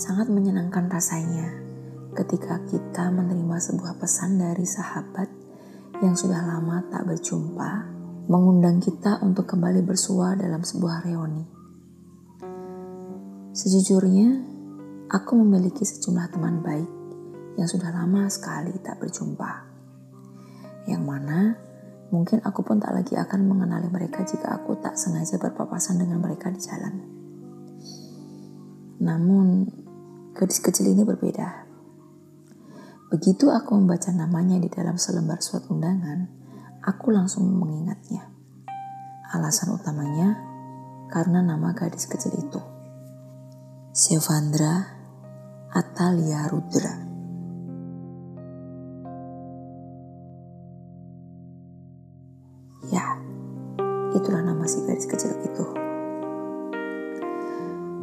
Sangat menyenangkan rasanya ketika kita menerima sebuah pesan dari sahabat yang sudah lama tak berjumpa, mengundang kita untuk kembali bersua dalam sebuah reuni. Sejujurnya, aku memiliki sejumlah teman baik yang sudah lama sekali tak berjumpa. Yang mana mungkin aku pun tak lagi akan mengenali mereka jika aku tak sengaja berpapasan dengan mereka di jalan. Namun, gadis kecil ini berbeda. Begitu aku membaca namanya di dalam selembar surat undangan, aku langsung mengingatnya. Alasan utamanya karena nama gadis kecil itu. Sevandra Atalia Rudra. Ya, itulah nama si gadis kecil itu.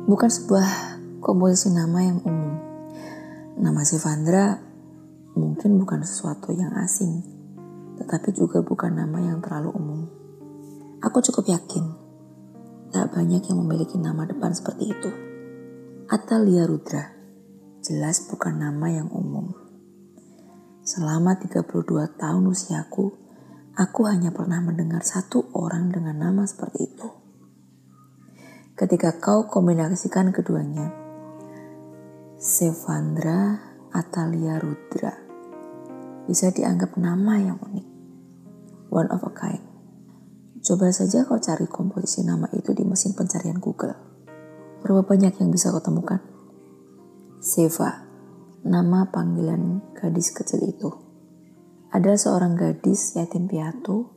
Bukan sebuah komposisi nama yang umum. Nama Sevandra mungkin bukan sesuatu yang asing, tetapi juga bukan nama yang terlalu umum. Aku cukup yakin, tak banyak yang memiliki nama depan seperti itu. Atalia Rudra, jelas bukan nama yang umum. Selama 32 tahun usiaku, aku hanya pernah mendengar satu orang dengan nama seperti itu. Ketika kau kombinasikan keduanya, Sevandra Atalia Rudra bisa dianggap nama yang unik. One of a kind. Coba saja kau cari komposisi nama itu di mesin pencarian Google. Berapa banyak yang bisa kau temukan? Seva, nama panggilan gadis kecil itu. Ada seorang gadis yatim piatu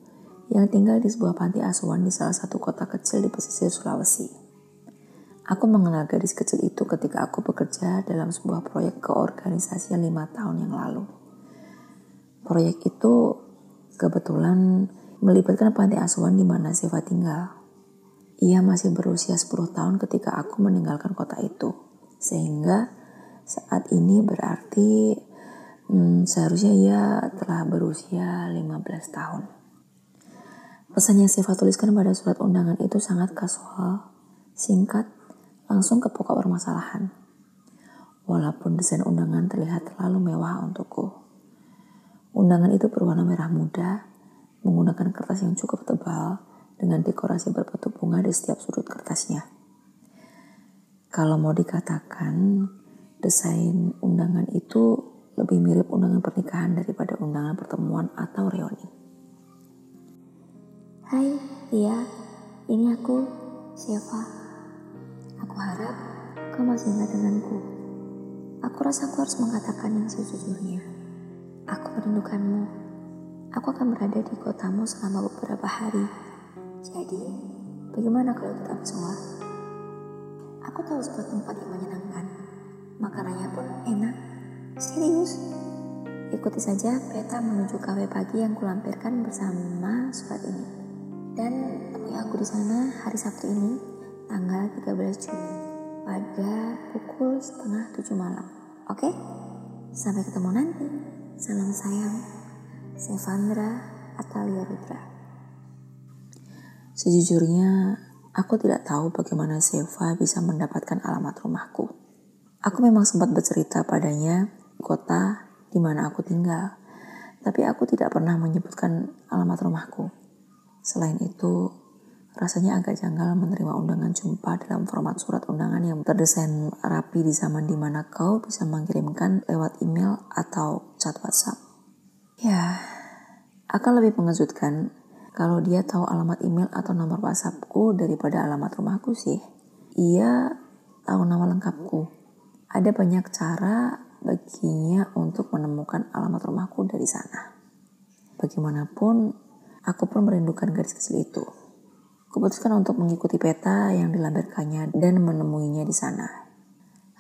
yang tinggal di sebuah panti asuhan di salah satu kota kecil di pesisir Sulawesi. Aku mengenal gadis kecil itu ketika aku bekerja dalam sebuah proyek keorganisasian lima tahun yang lalu. Proyek itu kebetulan melibatkan panti asuhan di mana Seva tinggal. Ia masih berusia 10 tahun ketika aku meninggalkan kota itu. Sehingga saat ini berarti hmm, seharusnya ia telah berusia 15 tahun. Pesan yang Siva tuliskan pada surat undangan itu sangat kasual, singkat, langsung ke pokok permasalahan. Walaupun desain undangan terlihat terlalu mewah untukku. Undangan itu berwarna merah muda, menggunakan kertas yang cukup tebal, dengan dekorasi berbentuk bunga di setiap sudut kertasnya. Kalau mau dikatakan, desain undangan itu lebih mirip undangan pernikahan daripada undangan pertemuan atau reuni. Hai, Tia. Ini aku, Siapa? Harap kau masih ingat denganku. Aku rasa aku harus mengatakan yang sejujurnya. Aku merindukanmu. Aku akan berada di kotamu selama beberapa hari jadi, bagaimana kalau kita bersua? Aku tahu sebuah tempat yang menyenangkan. Makanannya pun enak. Serius. Ikuti saja peta menuju kafe pagi yang kulampirkan bersama surat ini. Dan temui aku di sana hari Sabtu ini, tanggal 13 Juni, pada pukul setengah tujuh malam. Oke? Sampai ketemu nanti. Salam sayang. Sevandra Atalia Rudra. Sejujurnya, aku tidak tahu bagaimana Seva bisa mendapatkan alamat rumahku. Aku memang sempat bercerita padanya kota di mana aku tinggal, tapi aku tidak pernah menyebutkan alamat rumahku. Selain itu, rasanya agak janggal menerima undangan jumpa dalam format surat undangan yang terdesain rapi di zaman di mana kau bisa mengirimkan lewat email atau chat WhatsApp. Ya, akan lebih mengejutkan kalau dia tahu alamat email atau nomor WhatsAppku daripada alamat rumahku sih. Ia tahu nama lengkapku. Ada banyak cara baginya untuk menemukan alamat rumahku dari sana. Bagaimanapun, aku pun merindukan garis kecil itu. Kuputuskan untuk mengikuti peta yang dilampirkannya dan menemuinya di sana.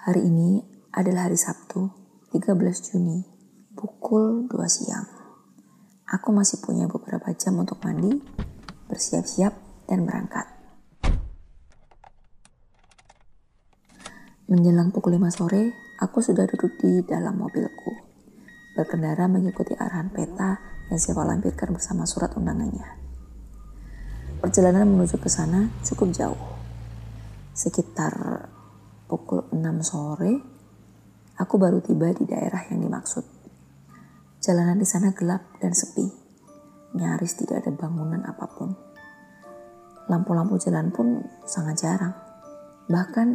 Hari ini adalah hari Sabtu, 13 Juni, pukul 2 siang. Aku masih punya beberapa jam untuk mandi, bersiap-siap, dan berangkat. Menjelang pukul 5 sore, aku sudah duduk di dalam mobilku. Berkendara mengikuti arahan peta yang siapa lampirkan bersama surat undangannya. Perjalanan menuju ke sana cukup jauh. Sekitar pukul 6 sore, aku baru tiba di daerah yang dimaksud. Jalanan di sana gelap dan sepi. Nyaris tidak ada bangunan apa pun. Lampu-lampu jalan pun sangat jarang. Bahkan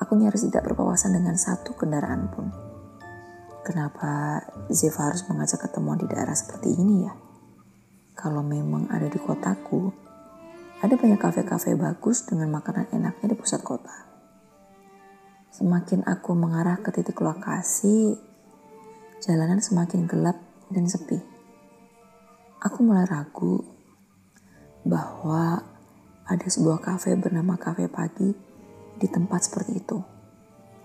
aku nyaris tidak berpawasan dengan satu kendaraan pun. Kenapa Ziva harus mengajak ketemuan di daerah seperti ini ya? Kalau memang ada di kotaku, ada banyak kafe-kafe bagus dengan makanan enaknya di pusat kota. Semakin aku mengarah ke titik lokasi, jalanan semakin gelap dan sepi. Aku mulai ragu bahwa ada sebuah kafe bernama Kafe Pagi di tempat seperti itu.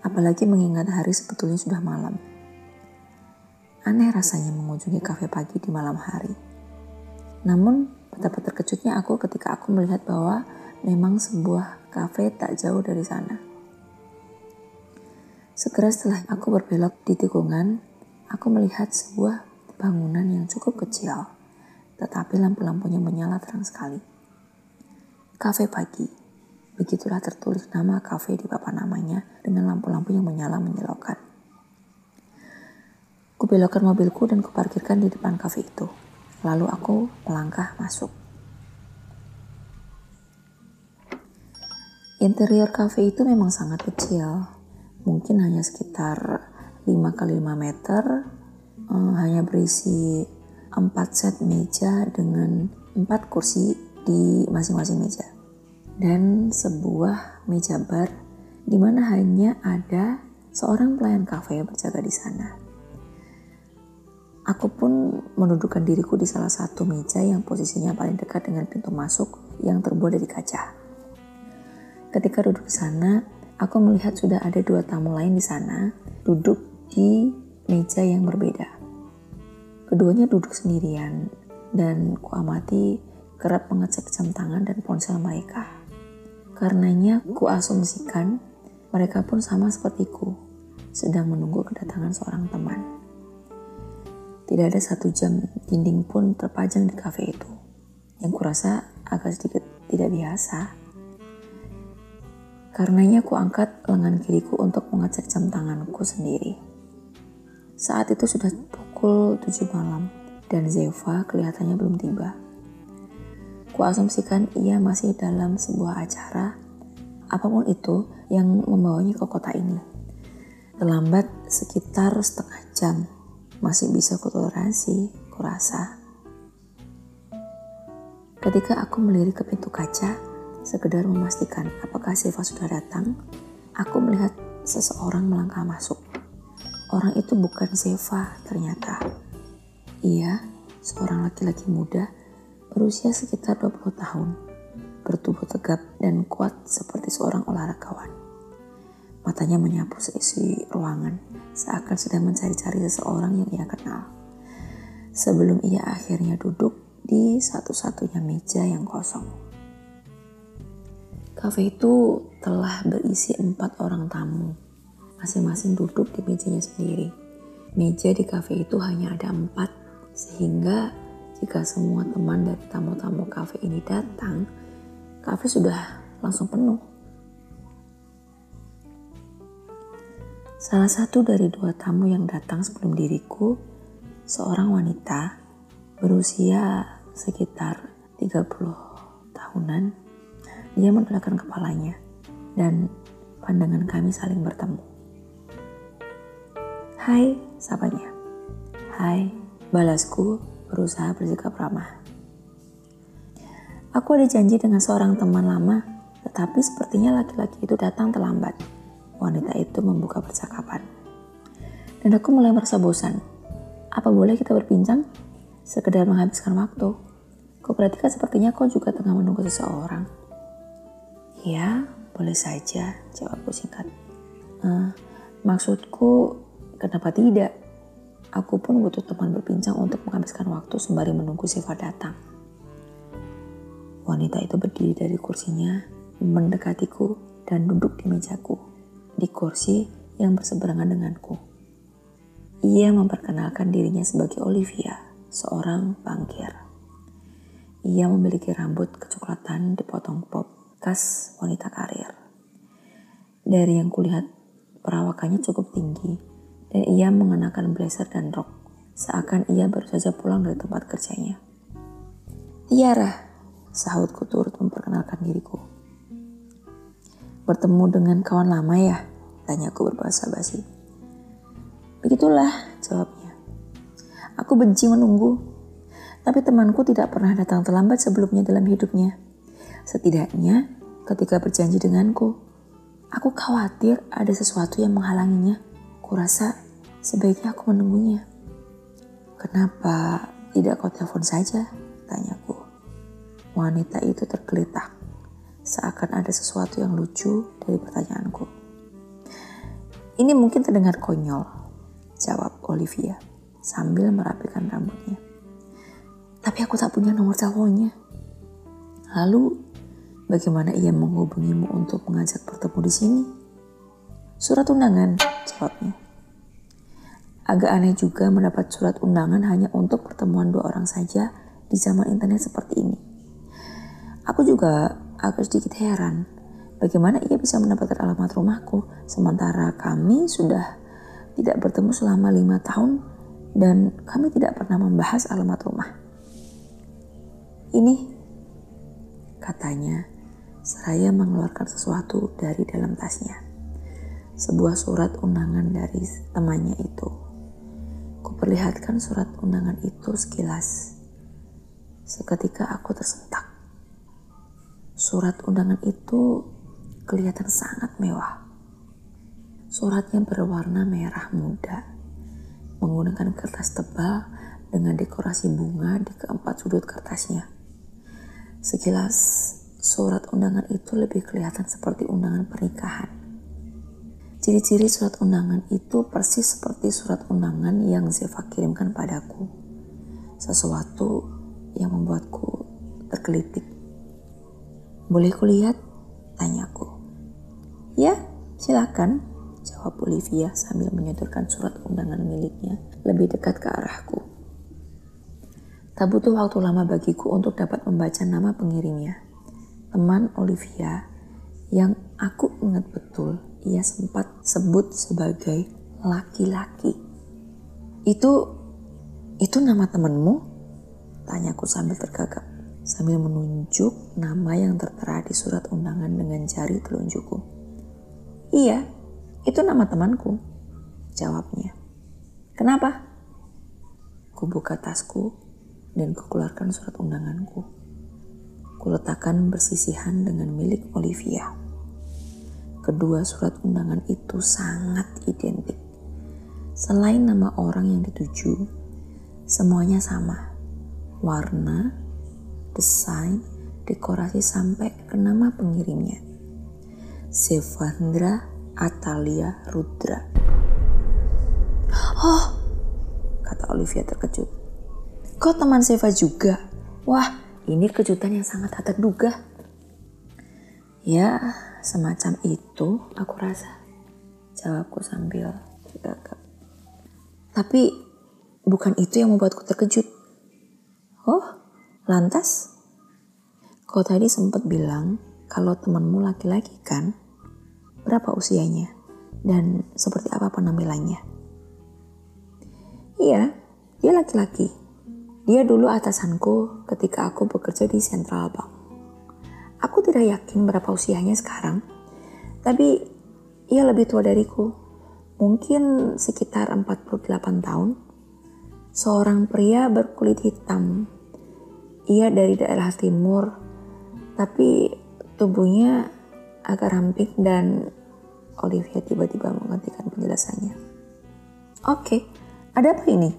Apalagi mengingat hari sebetulnya sudah malam. Aneh rasanya mengunjungi kafe pagi di malam hari. Namun, betapa terkejutnya aku ketika aku melihat bahwa memang sebuah kafe tak jauh dari sana. Segera setelah aku berbelok di tikungan, aku melihat sebuah bangunan yang cukup kecil, tetapi lampu-lampunya menyala terang sekali. Kafe pagi. Begitulah tertulis nama kafe di papan namanya dengan lampu-lampu yang menyala menyilaukan. Kubelokkan mobilku dan kuparkirkan di depan kafe itu. Lalu aku melangkah masuk. Interior kafe itu memang sangat kecil. Mungkin hanya sekitar 5 kali 5 meter. Eh, hanya berisi 4 set meja dengan 4 kursi di masing-masing meja. Dan sebuah meja bar di mana hanya ada seorang pelayan kafe yang berjaga di sana. Aku pun menundukkan diriku di salah satu meja yang posisinya paling dekat dengan pintu masuk yang terbuat dari kaca. Ketika duduk di sana, aku melihat sudah ada dua tamu lain di sana duduk di meja yang berbeda. Keduanya duduk sendirian dan kuamati kerap mengecek jam tangan dan ponsel mereka. Karenanya kuasumsikan mereka pun sama sepertiku, sedang menunggu kedatangan seorang teman. Tidak ada satu jam dinding pun terpajang di kafe itu. Yang kurasa agak sedikit tidak biasa. Karenanya aku angkat lengan kiriku untuk mengecek jam tanganku sendiri. Saat itu sudah pukul 7 malam dan Zeva kelihatannya belum tiba. Kuasumsikan ia masih dalam sebuah acara, apa pun itu yang membawanya ke kota ini. Terlambat sekitar setengah jam masih bisa kutoleransi, kurasa. Ketika aku melirik ke pintu kaca, sekedar memastikan apakah Siva sudah datang, aku melihat seseorang melangkah masuk. Orang itu bukan Siva ternyata. Ia seorang laki-laki muda berusia sekitar 20 tahun, bertubuh tegap dan kuat seperti seorang olahragawan. Matanya menyapu seisi ruangan, seakan sedang mencari-cari seseorang yang ia kenal. Sebelum ia akhirnya duduk di satu-satunya meja yang kosong. Kafe itu telah berisi empat orang tamu, masing-masing duduk di mejanya sendiri. Meja di kafe itu hanya ada empat, sehingga jika semua teman dari tamu-tamu kafe ini datang, kafe sudah langsung penuh. Salah satu dari dua tamu yang datang sebelum diriku, seorang wanita berusia sekitar 30 tahunan. Dia menolakkan kepalanya dan pandangan kami saling bertemu. Hai, sapanya. Hai, balasku berusaha bersikap ramah. Aku ada janji dengan seorang teman lama, tetapi sepertinya laki-laki itu datang terlambat wanita itu membuka percakapan. Dan aku mulai merasa bosan. Apa boleh kita berbincang? Sekedar menghabiskan waktu. Kau perhatikan sepertinya kau juga tengah menunggu seseorang. Ya, boleh saja, jawabku singkat. Uh, maksudku, kenapa tidak? Aku pun butuh teman berbincang untuk menghabiskan waktu sembari menunggu sifat datang. Wanita itu berdiri dari kursinya, mendekatiku, dan duduk di mejaku di kursi yang berseberangan denganku. Ia memperkenalkan dirinya sebagai Olivia, seorang bangkir. Ia memiliki rambut kecoklatan dipotong pop khas wanita karir. Dari yang kulihat, perawakannya cukup tinggi dan ia mengenakan blazer dan rok, seakan ia baru saja pulang dari tempat kerjanya. Tiara, sahutku turut memperkenalkan diriku. Bertemu dengan kawan lama ya? Tanyaku berbahasa basi. Begitulah, jawabnya. Aku benci menunggu, tapi temanku tidak pernah datang terlambat sebelumnya dalam hidupnya. Setidaknya ketika berjanji denganku, aku khawatir ada sesuatu yang menghalanginya. Kurasa sebaiknya aku menunggunya. Kenapa tidak kau telepon saja? Tanyaku. Wanita itu tergeletak, seakan ada sesuatu yang lucu dari pertanyaanku. Ini mungkin terdengar konyol, Jawab Olivia sambil merapikan rambutnya. Tapi aku tak punya nomor teleponnya. Lalu, bagaimana ia menghubungimu untuk mengajak bertemu di sini? Surat undangan, jawabnya. Agak aneh juga mendapat surat undangan hanya untuk pertemuan dua orang saja di zaman internet seperti ini. Aku juga agak sedikit heran bagaimana ia bisa mendapatkan alamat rumahku sementara kami sudah tidak bertemu selama lima tahun dan kami tidak pernah membahas alamat rumah. Ini katanya seraya mengeluarkan sesuatu dari dalam tasnya. Sebuah surat undangan dari temannya itu. Kuperlihatkan surat undangan itu sekilas. Seketika aku tersentak. Surat undangan itu kelihatan sangat mewah Suratnya berwarna merah muda, menggunakan kertas tebal dengan dekorasi bunga di keempat sudut kertasnya. Sekilas, surat undangan itu lebih kelihatan seperti undangan pernikahan. Ciri-ciri surat undangan itu persis seperti surat undangan yang Zeva kirimkan padaku. Sesuatu yang membuatku tergelitik. Boleh kulihat? Tanyaku. Ya, silakan jawab Olivia sambil menyodorkan surat undangan miliknya lebih dekat ke arahku. Tak butuh waktu lama bagiku untuk dapat membaca nama pengirimnya. Teman Olivia yang aku ingat betul ia sempat sebut sebagai laki-laki. Itu itu nama temanmu? Tanyaku sambil tergagap sambil menunjuk nama yang tertera di surat undangan dengan jari telunjukku. Iya, itu nama temanku, jawabnya. Kenapa? Kubuka tasku dan kukeluarkan surat undanganku. Kuletakkan bersisihan dengan milik Olivia. Kedua surat undangan itu sangat identik. Selain nama orang yang dituju, semuanya sama. Warna, desain, dekorasi sampai ke nama pengirimnya. Sevandra Atalia Rudra. Oh, kata Olivia terkejut. Kau teman Seva juga? Wah, ini kejutan yang sangat tak terduga. Ya, semacam itu aku rasa. Jawabku sambil tergagap. Tapi bukan itu yang membuatku terkejut. Oh, lantas? Kau tadi sempat bilang kalau temanmu laki-laki kan? berapa usianya, dan seperti apa penampilannya. Iya, dia laki-laki. Dia dulu atasanku ketika aku bekerja di Central Bank. Aku tidak yakin berapa usianya sekarang, tapi ia lebih tua dariku. Mungkin sekitar 48 tahun. Seorang pria berkulit hitam. Ia dari daerah timur, tapi tubuhnya agak ramping dan Olivia tiba-tiba menghentikan penjelasannya. Oke, ada apa ini?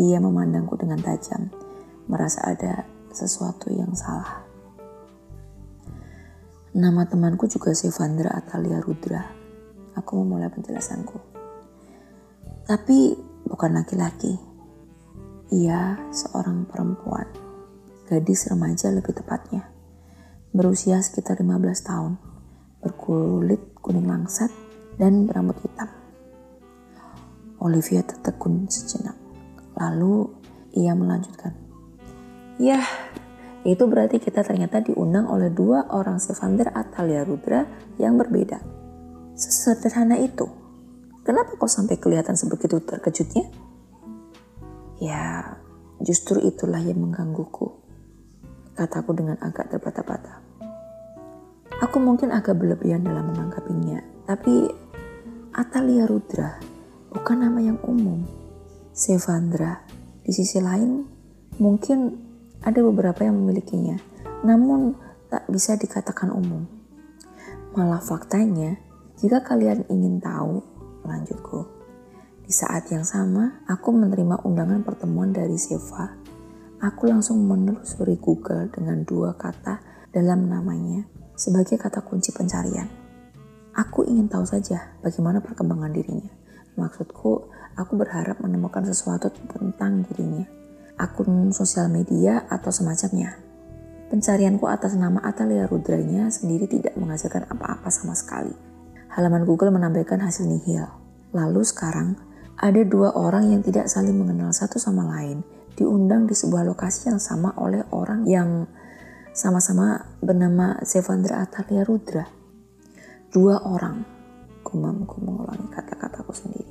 Ia memandangku dengan tajam, merasa ada sesuatu yang salah. Nama temanku juga Sevandra Atalia Rudra. Aku memulai penjelasanku. Tapi bukan laki-laki. Ia seorang perempuan, gadis remaja lebih tepatnya berusia sekitar 15 tahun, berkulit kuning langsat dan berambut hitam. Olivia tertekun sejenak. Lalu ia melanjutkan. Yah, itu berarti kita ternyata diundang oleh dua orang Sevander Atalia Rudra yang berbeda. Sesederhana itu. Kenapa kau sampai kelihatan sebegitu terkejutnya? Ya, justru itulah yang menggangguku. Kataku dengan agak terbata-bata. Aku mungkin agak berlebihan dalam menanggapinya, tapi Atalia Rudra bukan nama yang umum. Sevandra, di sisi lain, mungkin ada beberapa yang memilikinya, namun tak bisa dikatakan umum. Malah faktanya, jika kalian ingin tahu, lanjutku. Di saat yang sama, aku menerima undangan pertemuan dari Seva. Aku langsung menelusuri Google dengan dua kata dalam namanya sebagai kata kunci pencarian. Aku ingin tahu saja bagaimana perkembangan dirinya. Maksudku, aku berharap menemukan sesuatu tentang dirinya, akun sosial media atau semacamnya. Pencarianku atas nama Atalia Rudranya sendiri tidak menghasilkan apa-apa sama sekali. Halaman Google menampilkan hasil nihil. Lalu sekarang, ada dua orang yang tidak saling mengenal satu sama lain diundang di sebuah lokasi yang sama oleh orang yang sama-sama bernama Sevandra Atalia Rudra. Dua orang, gumamku mengulangi kata-kataku sendiri.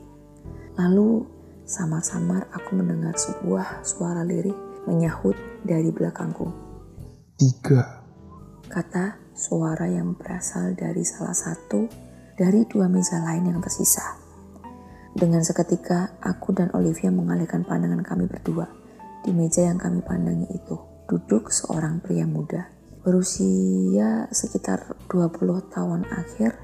Lalu, samar-samar aku mendengar sebuah suara lirik menyahut dari belakangku. Tiga. Kata suara yang berasal dari salah satu dari dua meja lain yang tersisa. Dengan seketika, aku dan Olivia mengalihkan pandangan kami berdua. Di meja yang kami pandangi itu, duduk seorang pria muda, berusia sekitar 20 tahun akhir,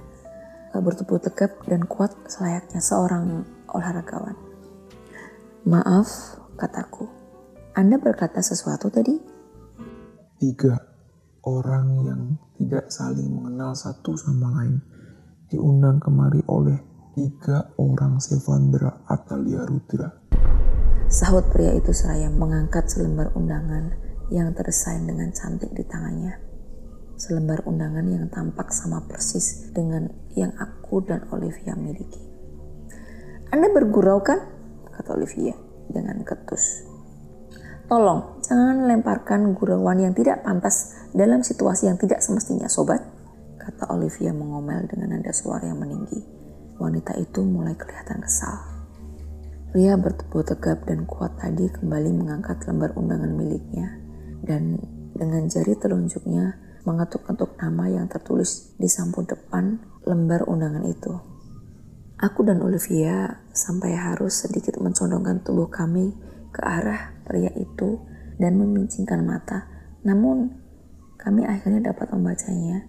eh, bertubuh tegap dan kuat selayaknya seorang olahragawan. Maaf, kataku. Anda berkata sesuatu tadi? tiga orang yang tidak saling mengenal satu sama lain diundang kemari oleh tiga orang Sevandra Atalia Rudra. Sahut pria itu seraya mengangkat selembar undangan yang terdesain dengan cantik di tangannya. Selembar undangan yang tampak sama persis dengan yang aku dan Olivia miliki. Anda bergurau kan? Kata Olivia dengan ketus. Tolong, jangan lemparkan gurauan yang tidak pantas dalam situasi yang tidak semestinya, sobat. Kata Olivia mengomel dengan nada suara yang meninggi. Wanita itu mulai kelihatan kesal. Pria bertubuh tegap dan kuat tadi kembali mengangkat lembar undangan miliknya dan dengan jari telunjuknya mengetuk-ketuk nama yang tertulis di sampul depan lembar undangan itu. Aku dan Olivia sampai harus sedikit mencondongkan tubuh kami ke arah pria itu dan memincingkan mata. Namun kami akhirnya dapat membacanya,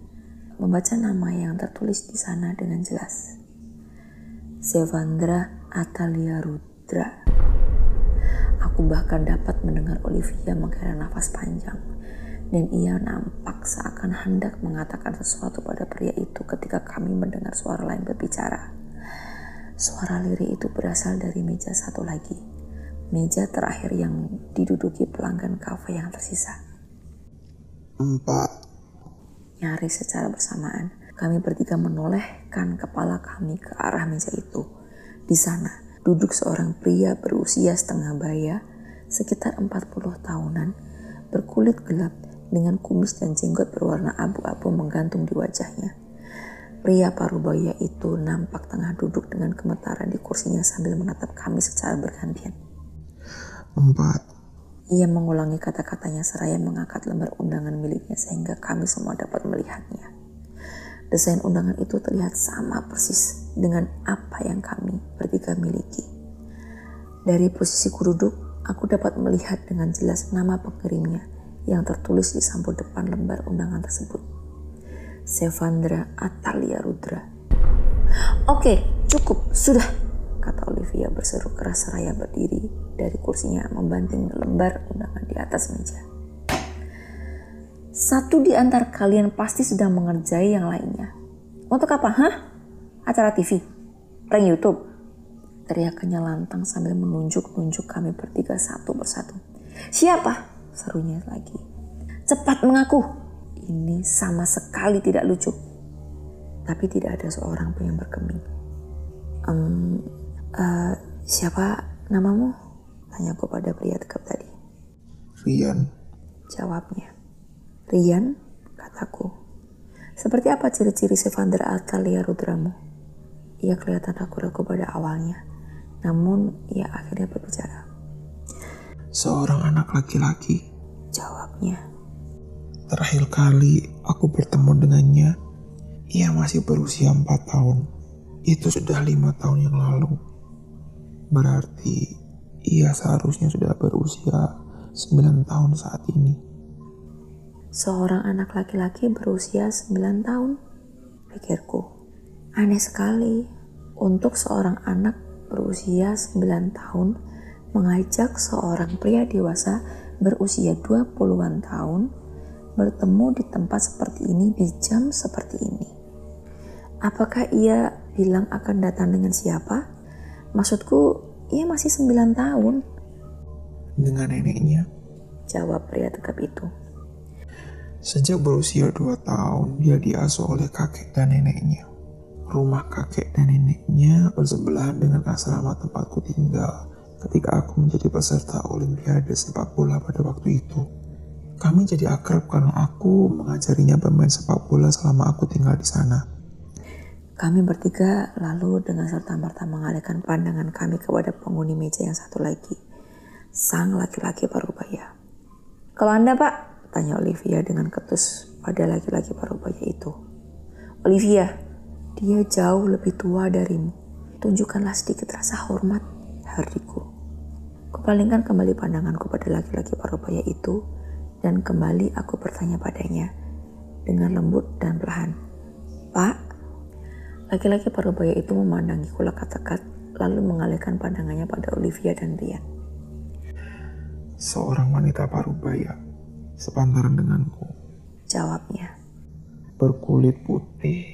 membaca nama yang tertulis di sana dengan jelas. Sevandra Atalia Rudra. Aku bahkan dapat mendengar Olivia menghela nafas panjang dan ia nampak seakan hendak mengatakan sesuatu pada pria itu ketika kami mendengar suara lain berbicara. Suara lirik itu berasal dari meja satu lagi meja terakhir yang diduduki pelanggan kafe yang tersisa. Empat. Nyaris secara bersamaan, kami bertiga menolehkan kepala kami ke arah meja itu. Di sana, duduk seorang pria berusia setengah baya, sekitar 40 tahunan, berkulit gelap dengan kumis dan jenggot berwarna abu-abu menggantung di wajahnya. Pria parubaya itu nampak tengah duduk dengan gemetaran di kursinya sambil menatap kami secara bergantian. Empat. Ia mengulangi kata-katanya seraya mengangkat lembar undangan miliknya sehingga kami semua dapat melihatnya. Desain undangan itu terlihat sama persis dengan apa yang kami bertiga miliki. Dari posisi duduk, aku dapat melihat dengan jelas nama pengirimnya yang tertulis di sampul depan lembar undangan tersebut. Sevandra Atalia Rudra. Oke, cukup, sudah, kata Olivia berseru keras seraya berdiri dari kursinya membanting lembar undangan di atas meja. Satu di antara kalian pasti sedang mengerjai yang lainnya. Untuk apa, hah? Acara TV? Prank YouTube? Teriakannya lantang sambil menunjuk-nunjuk kami bertiga satu persatu. Siapa? Serunya lagi. Cepat mengaku. Ini sama sekali tidak lucu. Tapi tidak ada seorang pun yang bergeming. Um, Uh, siapa namamu? Tanya aku pada pria tegap tadi. Rian. Jawabnya. Rian, kataku. Seperti apa ciri-ciri Sevander Atalia Rudramu? Ia kelihatan ragu-ragu pada awalnya, namun ia akhirnya berbicara. Seorang anak laki-laki. Jawabnya. Terakhir kali aku bertemu dengannya, ia masih berusia 4 tahun. Itu sudah lima tahun yang lalu. Berarti ia seharusnya sudah berusia 9 tahun saat ini. Seorang anak laki-laki berusia 9 tahun, pikirku. Aneh sekali untuk seorang anak berusia 9 tahun mengajak seorang pria dewasa berusia 20-an tahun bertemu di tempat seperti ini di jam seperti ini. Apakah ia bilang akan datang dengan siapa? Maksudku, ia masih 9 tahun. Dengan neneknya. Jawab pria tegap itu. Sejak berusia 2 tahun, dia diasuh oleh kakek dan neneknya. Rumah kakek dan neneknya bersebelahan dengan asrama tempatku tinggal ketika aku menjadi peserta Olimpiade sepak bola pada waktu itu. Kami jadi akrab karena aku mengajarinya bermain sepak bola selama aku tinggal di sana. Kami bertiga lalu dengan serta-merta mengalihkan pandangan kami kepada penghuni meja yang satu lagi, sang laki-laki parubaya. Kalau Anda pak, tanya Olivia dengan ketus pada laki-laki parubaya itu. Olivia, dia jauh lebih tua darimu. Tunjukkanlah sedikit rasa hormat, hariku. Kupalingkan kembali pandanganku pada laki-laki parubaya itu dan kembali aku bertanya padanya dengan lembut dan perlahan. Pak, laki-laki parubaya itu memandangiku lekat-lekat lalu mengalihkan pandangannya pada Olivia dan Rian. Seorang wanita parubaya, sepantaran denganku. Jawabnya. Berkulit putih,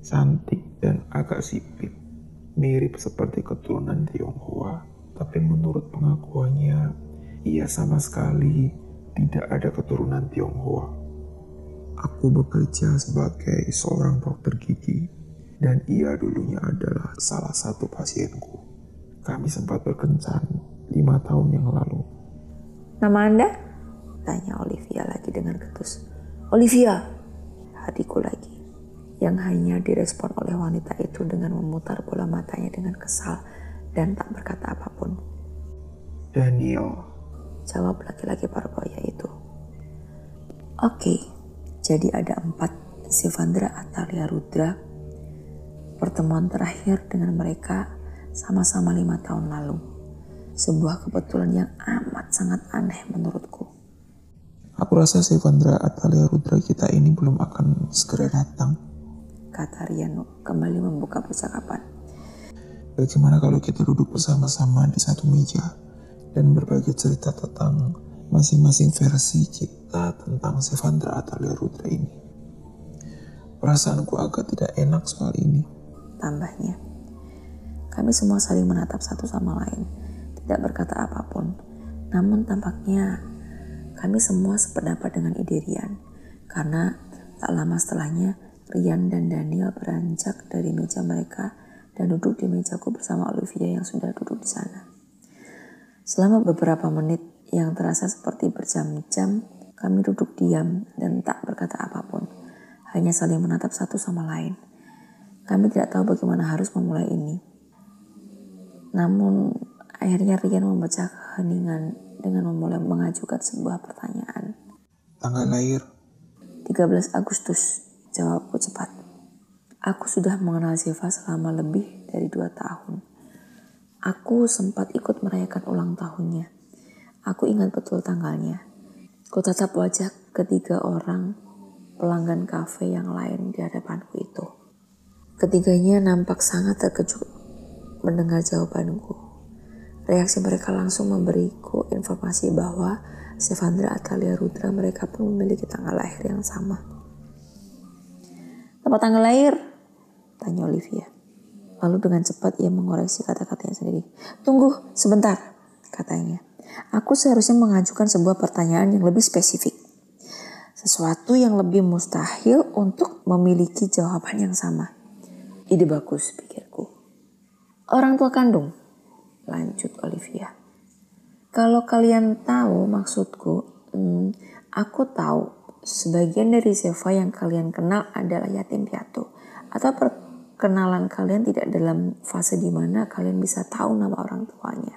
cantik dan agak sipit, mirip seperti keturunan Tionghoa. Tapi menurut pengakuannya, ia sama sekali tidak ada keturunan Tionghoa. Aku bekerja sebagai seorang dokter gigi dan ia dulunya adalah salah satu pasienku. Kami sempat berkencan lima tahun yang lalu. Nama Anda? Tanya Olivia lagi dengan ketus. Olivia, hatiku lagi yang hanya direspon oleh wanita itu dengan memutar bola matanya dengan kesal dan tak berkata apa pun. Daniel, jawab laki-laki parboya itu. Oke, jadi ada empat, Sivandra Atalia Rudra. Pertemuan terakhir dengan mereka sama-sama lima tahun lalu. Sebuah kebetulan yang amat sangat aneh menurutku. Aku rasa Sivandra Atalia Rudra kita ini belum akan segera datang kata Riano kembali membuka percakapan. Bagaimana kalau kita duduk bersama-sama di satu meja dan berbagi cerita tentang masing-masing versi kita tentang Sevandra Atalia Rudra ini. Perasaanku agak tidak enak soal ini. Tambahnya, kami semua saling menatap satu sama lain, tidak berkata apa pun. Namun tampaknya kami semua sependapat dengan ide Rian, karena tak lama setelahnya Rian dan Daniel beranjak dari meja mereka dan duduk di mejaku bersama Olivia yang sudah duduk di sana. Selama beberapa menit yang terasa seperti berjam-jam, kami duduk diam dan tak berkata apa pun, hanya saling menatap satu sama lain. Kami tidak tahu bagaimana harus memulai ini. Namun, akhirnya Rian memecah keheningan dengan memulai mengajukan sebuah pertanyaan. Tanggal lahir? 13 Agustus Jawabku cepat. Aku sudah mengenal Ziva selama lebih dari dua tahun. Aku sempat ikut merayakan ulang tahunnya. Aku ingat betul tanggalnya. Ku tatap wajah ketiga orang pelanggan kafe yang lain di hadapanku itu. Ketiganya nampak sangat terkejut mendengar jawabanku. Reaksi mereka langsung memberiku informasi bahwa Sevandra Atalia Rudra mereka pun memiliki tanggal lahir yang sama. Tempat tanggal lahir? Tanya Olivia. Lalu dengan cepat ia mengoreksi kata-katanya sendiri. Tunggu sebentar, katanya. Aku seharusnya mengajukan sebuah pertanyaan yang lebih spesifik. Sesuatu yang lebih mustahil untuk memiliki jawaban yang sama. Ide bagus, pikirku. Orang tua kandung, lanjut Olivia. Kalau kalian tahu maksudku, hmm, aku tahu sebagian dari Seva yang kalian kenal adalah yatim piatu atau per, kenalan kalian tidak dalam fase di mana kalian bisa tahu nama orang tuanya?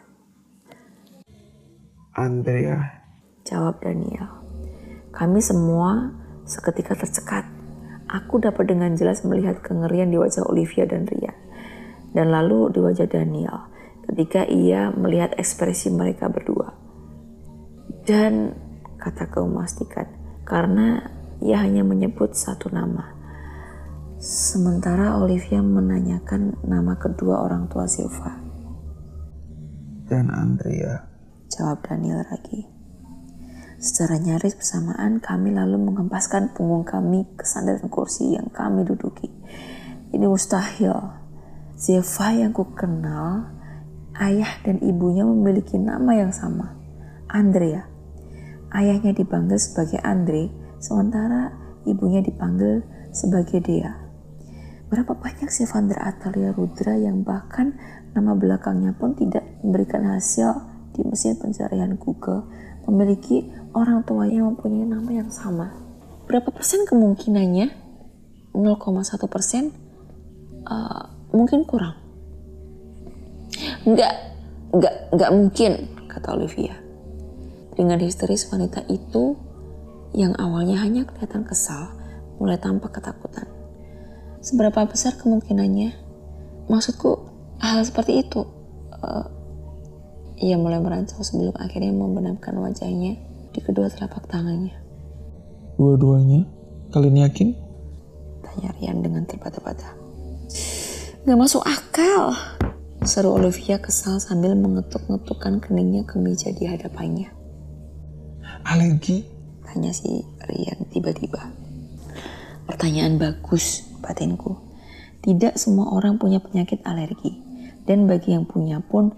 Andrea. Jawab Daniel. Kami semua seketika tercekat. Aku dapat dengan jelas melihat kengerian di wajah Olivia dan Rian. Dan lalu di wajah Daniel ketika ia melihat ekspresi mereka berdua. Dan kata kau memastikan, karena ia hanya menyebut satu nama. Sementara Olivia menanyakan nama kedua orang tua Silva. Dan Andrea. Jawab Daniel lagi. Secara nyaris bersamaan kami lalu mengempaskan punggung kami ke sandaran kursi yang kami duduki. Ini mustahil. Zeva yang ku kenal, ayah dan ibunya memiliki nama yang sama. Andrea. Ayahnya dipanggil sebagai Andre, sementara ibunya dipanggil sebagai Dea. Berapa banyak sih Vandra Atalia Rudra yang bahkan nama belakangnya pun tidak memberikan hasil di mesin pencarian Google memiliki orang tuanya mempunyai nama yang sama. Berapa persen kemungkinannya? 0,1 persen? Uh, mungkin kurang. Enggak, enggak, enggak mungkin, kata Olivia. Dengan histeris wanita itu yang awalnya hanya kelihatan kesal, mulai tampak ketakutan. Seberapa besar kemungkinannya? Maksudku, hal seperti itu. Uh, ia mulai merancang sebelum akhirnya membenamkan wajahnya di kedua telapak tangannya. Dua-duanya? Kalian yakin? Tanya Rian dengan terbata-bata. Gak masuk akal. Seru Olivia kesal sambil mengetuk-ngetukkan keningnya ke meja di hadapannya. Alergi? Tanya si Rian tiba-tiba. Pertanyaan bagus, batinku. Tidak semua orang punya penyakit alergi. Dan bagi yang punya pun,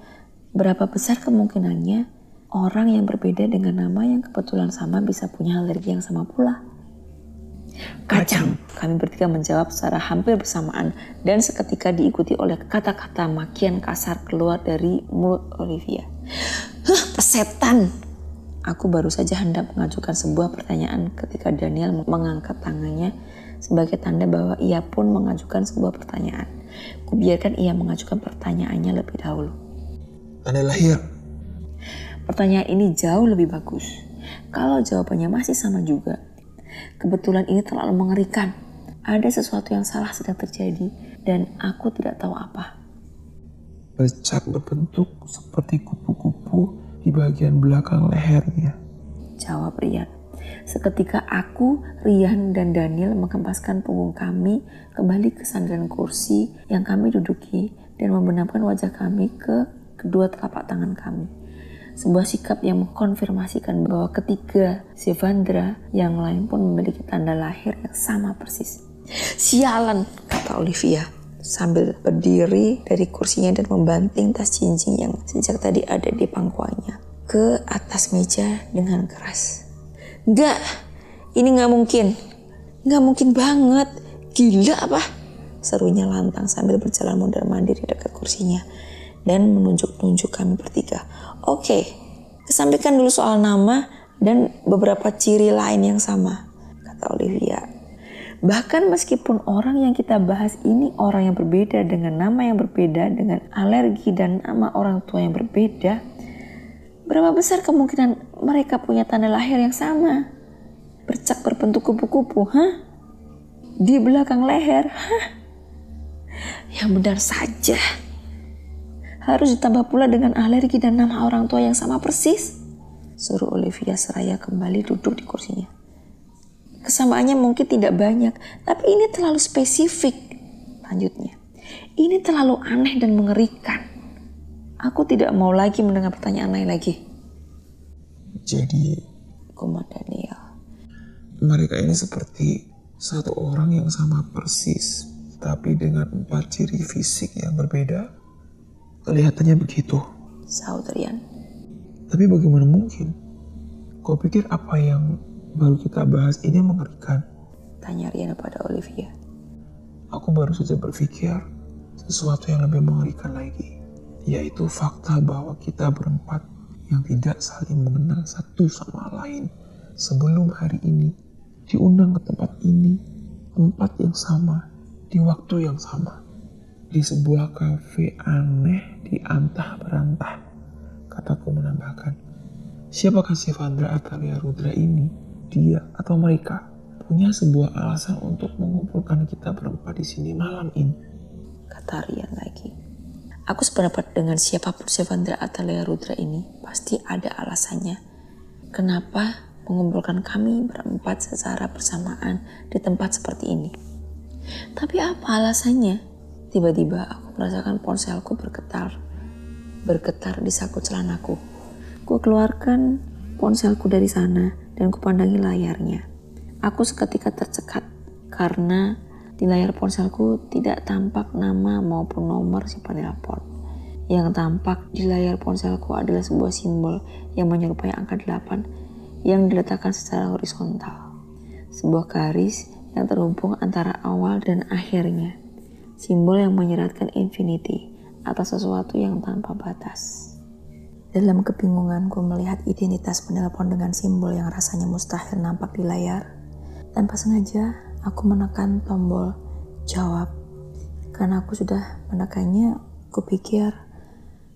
berapa besar kemungkinannya orang yang berbeda dengan nama yang kebetulan sama bisa punya alergi yang sama pula. Kacang, kami bertiga menjawab secara hampir bersamaan dan seketika diikuti oleh kata-kata makian kasar keluar dari mulut Olivia. Hah, pesetan! Aku baru saja hendak mengajukan sebuah pertanyaan ketika Daniel mengangkat tangannya sebagai tanda bahwa ia pun mengajukan sebuah pertanyaan. Kubiarkan ia mengajukan pertanyaannya lebih dahulu. Tanda lahir, Pertanyaan ini jauh lebih bagus. Kalau jawabannya masih sama juga, kebetulan ini terlalu mengerikan. Ada sesuatu yang salah sedang terjadi dan aku tidak tahu apa. Bercak berbentuk seperti kupu-kupu di bagian belakang lehernya. Jawab Rian. Seketika aku, Rian, dan Daniel mengempaskan punggung kami kembali ke sandaran kursi yang kami duduki dan membenamkan wajah kami ke kedua telapak tangan kami sebuah sikap yang mengkonfirmasikan bahwa ketiga si Vandra yang lain pun memiliki tanda lahir yang sama persis. Sialan, kata Olivia sambil berdiri dari kursinya dan membanting tas cincin yang sejak tadi ada di pangkuannya ke atas meja dengan keras. Enggak, ini nggak mungkin. Nggak mungkin banget. Gila apa? Serunya lantang sambil berjalan mundur mandir di dekat kursinya dan menunjuk-nunjuk kami bertiga. Oke, kesampaikan dulu soal nama dan beberapa ciri lain yang sama, kata Olivia. Bahkan meskipun orang yang kita bahas ini orang yang berbeda dengan nama yang berbeda, dengan alergi dan nama orang tua yang berbeda, berapa besar kemungkinan mereka punya tanda lahir yang sama? Bercak berbentuk kupu-kupu, hah? Di belakang leher, hah? Yang benar saja harus ditambah pula dengan alergi dan nama orang tua yang sama persis. Suruh Olivia seraya kembali duduk di kursinya. Kesamaannya mungkin tidak banyak, tapi ini terlalu spesifik. Lanjutnya, ini terlalu aneh dan mengerikan. Aku tidak mau lagi mendengar pertanyaan lain lagi. Jadi, Koma Daniel. Mereka ini seperti satu orang yang sama persis, tapi dengan empat ciri fisik yang berbeda. Kelihatannya begitu. Saudarian. Tapi bagaimana mungkin? Kau pikir apa yang baru kita bahas ini mengerikan? Tanya Riana pada Olivia. Aku baru saja berpikir sesuatu yang lebih mengerikan lagi. Yaitu fakta bahwa kita berempat yang tidak saling mengenal satu sama lain sebelum hari ini diundang ke tempat ini tempat yang sama di waktu yang sama di sebuah kafe aneh di antah berantah. Kataku menambahkan, siapakah si Vandra Atalia Rudra ini? Dia atau mereka punya sebuah alasan untuk mengumpulkan kita berempat di sini malam ini. Kata Rian lagi. Aku sependapat dengan siapa pun Sevandra Atalia Rudra ini pasti ada alasannya. Kenapa mengumpulkan kami berempat secara bersamaan di tempat seperti ini? Tapi apa alasannya? Tiba-tiba aku merasakan ponselku bergetar. Bergetar di saku celanaku. Ku keluarkan ponselku dari sana dan kupandangi layarnya. Aku seketika tercekat karena di layar ponselku tidak tampak nama maupun nomor si penelpon. Yang tampak di layar ponselku adalah sebuah simbol yang menyerupai angka 8 yang diletakkan secara horizontal. Sebuah garis yang terhubung antara awal dan akhirnya simbol yang menyeratkan infinity atas sesuatu yang tanpa batas. Dalam kebingunganku melihat identitas penelpon dengan simbol yang rasanya mustahil nampak di layar, tanpa sengaja aku menekan tombol jawab. Karena aku sudah menekannya, kupikir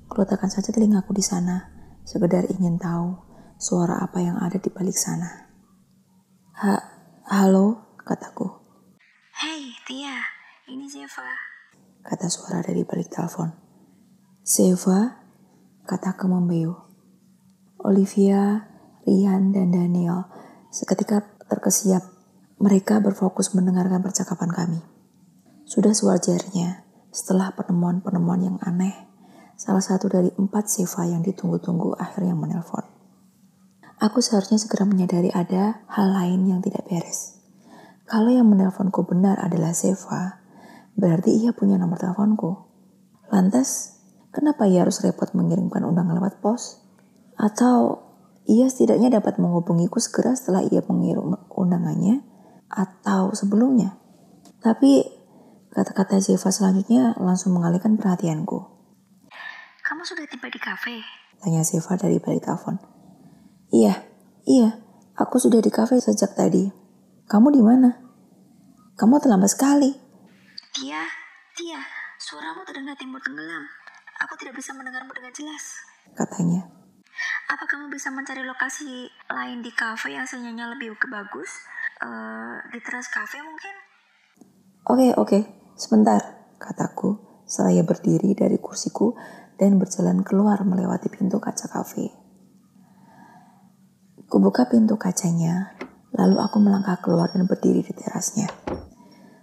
kuletakkan saja telingaku di sana, sekedar ingin tahu suara apa yang ada di balik sana. Ha, halo, kataku. Hei, Tia, ini Zeva. Kata suara dari balik telepon. Zeva, kataku membeyu. Olivia, Rian, dan Daniel seketika terkesiap. Mereka berfokus mendengarkan percakapan kami. Sudah sewajarnya, setelah penemuan-penemuan yang aneh, salah satu dari empat Seva yang ditunggu-tunggu akhirnya menelpon. Aku seharusnya segera menyadari ada hal lain yang tidak beres. Kalau yang menelponku benar adalah Seva, Berarti ia punya nomor teleponku. Lantas, kenapa ia harus repot mengirimkan undangan lewat pos? Atau ia setidaknya dapat menghubungiku segera setelah ia mengirim undangannya atau sebelumnya. Tapi kata-kata Zeva selanjutnya langsung mengalihkan perhatianku. Kamu sudah tiba di kafe? Tanya Zeva dari balik telepon. Iya, iya, aku sudah di kafe sejak tadi. Kamu di mana? Kamu terlambat sekali. Tia, Tia, suaramu terdengar timur tenggelam. Aku tidak bisa mendengarmu dengan jelas. Katanya. Apa kamu bisa mencari lokasi lain di kafe yang sinyalnya lebih bagus? Uh, di teras kafe mungkin? Oke, okay, oke. Okay. Sebentar, kataku. Seraya berdiri dari kursiku dan berjalan keluar melewati pintu kaca kafe. Kubuka pintu kacanya, lalu aku melangkah keluar dan berdiri di terasnya.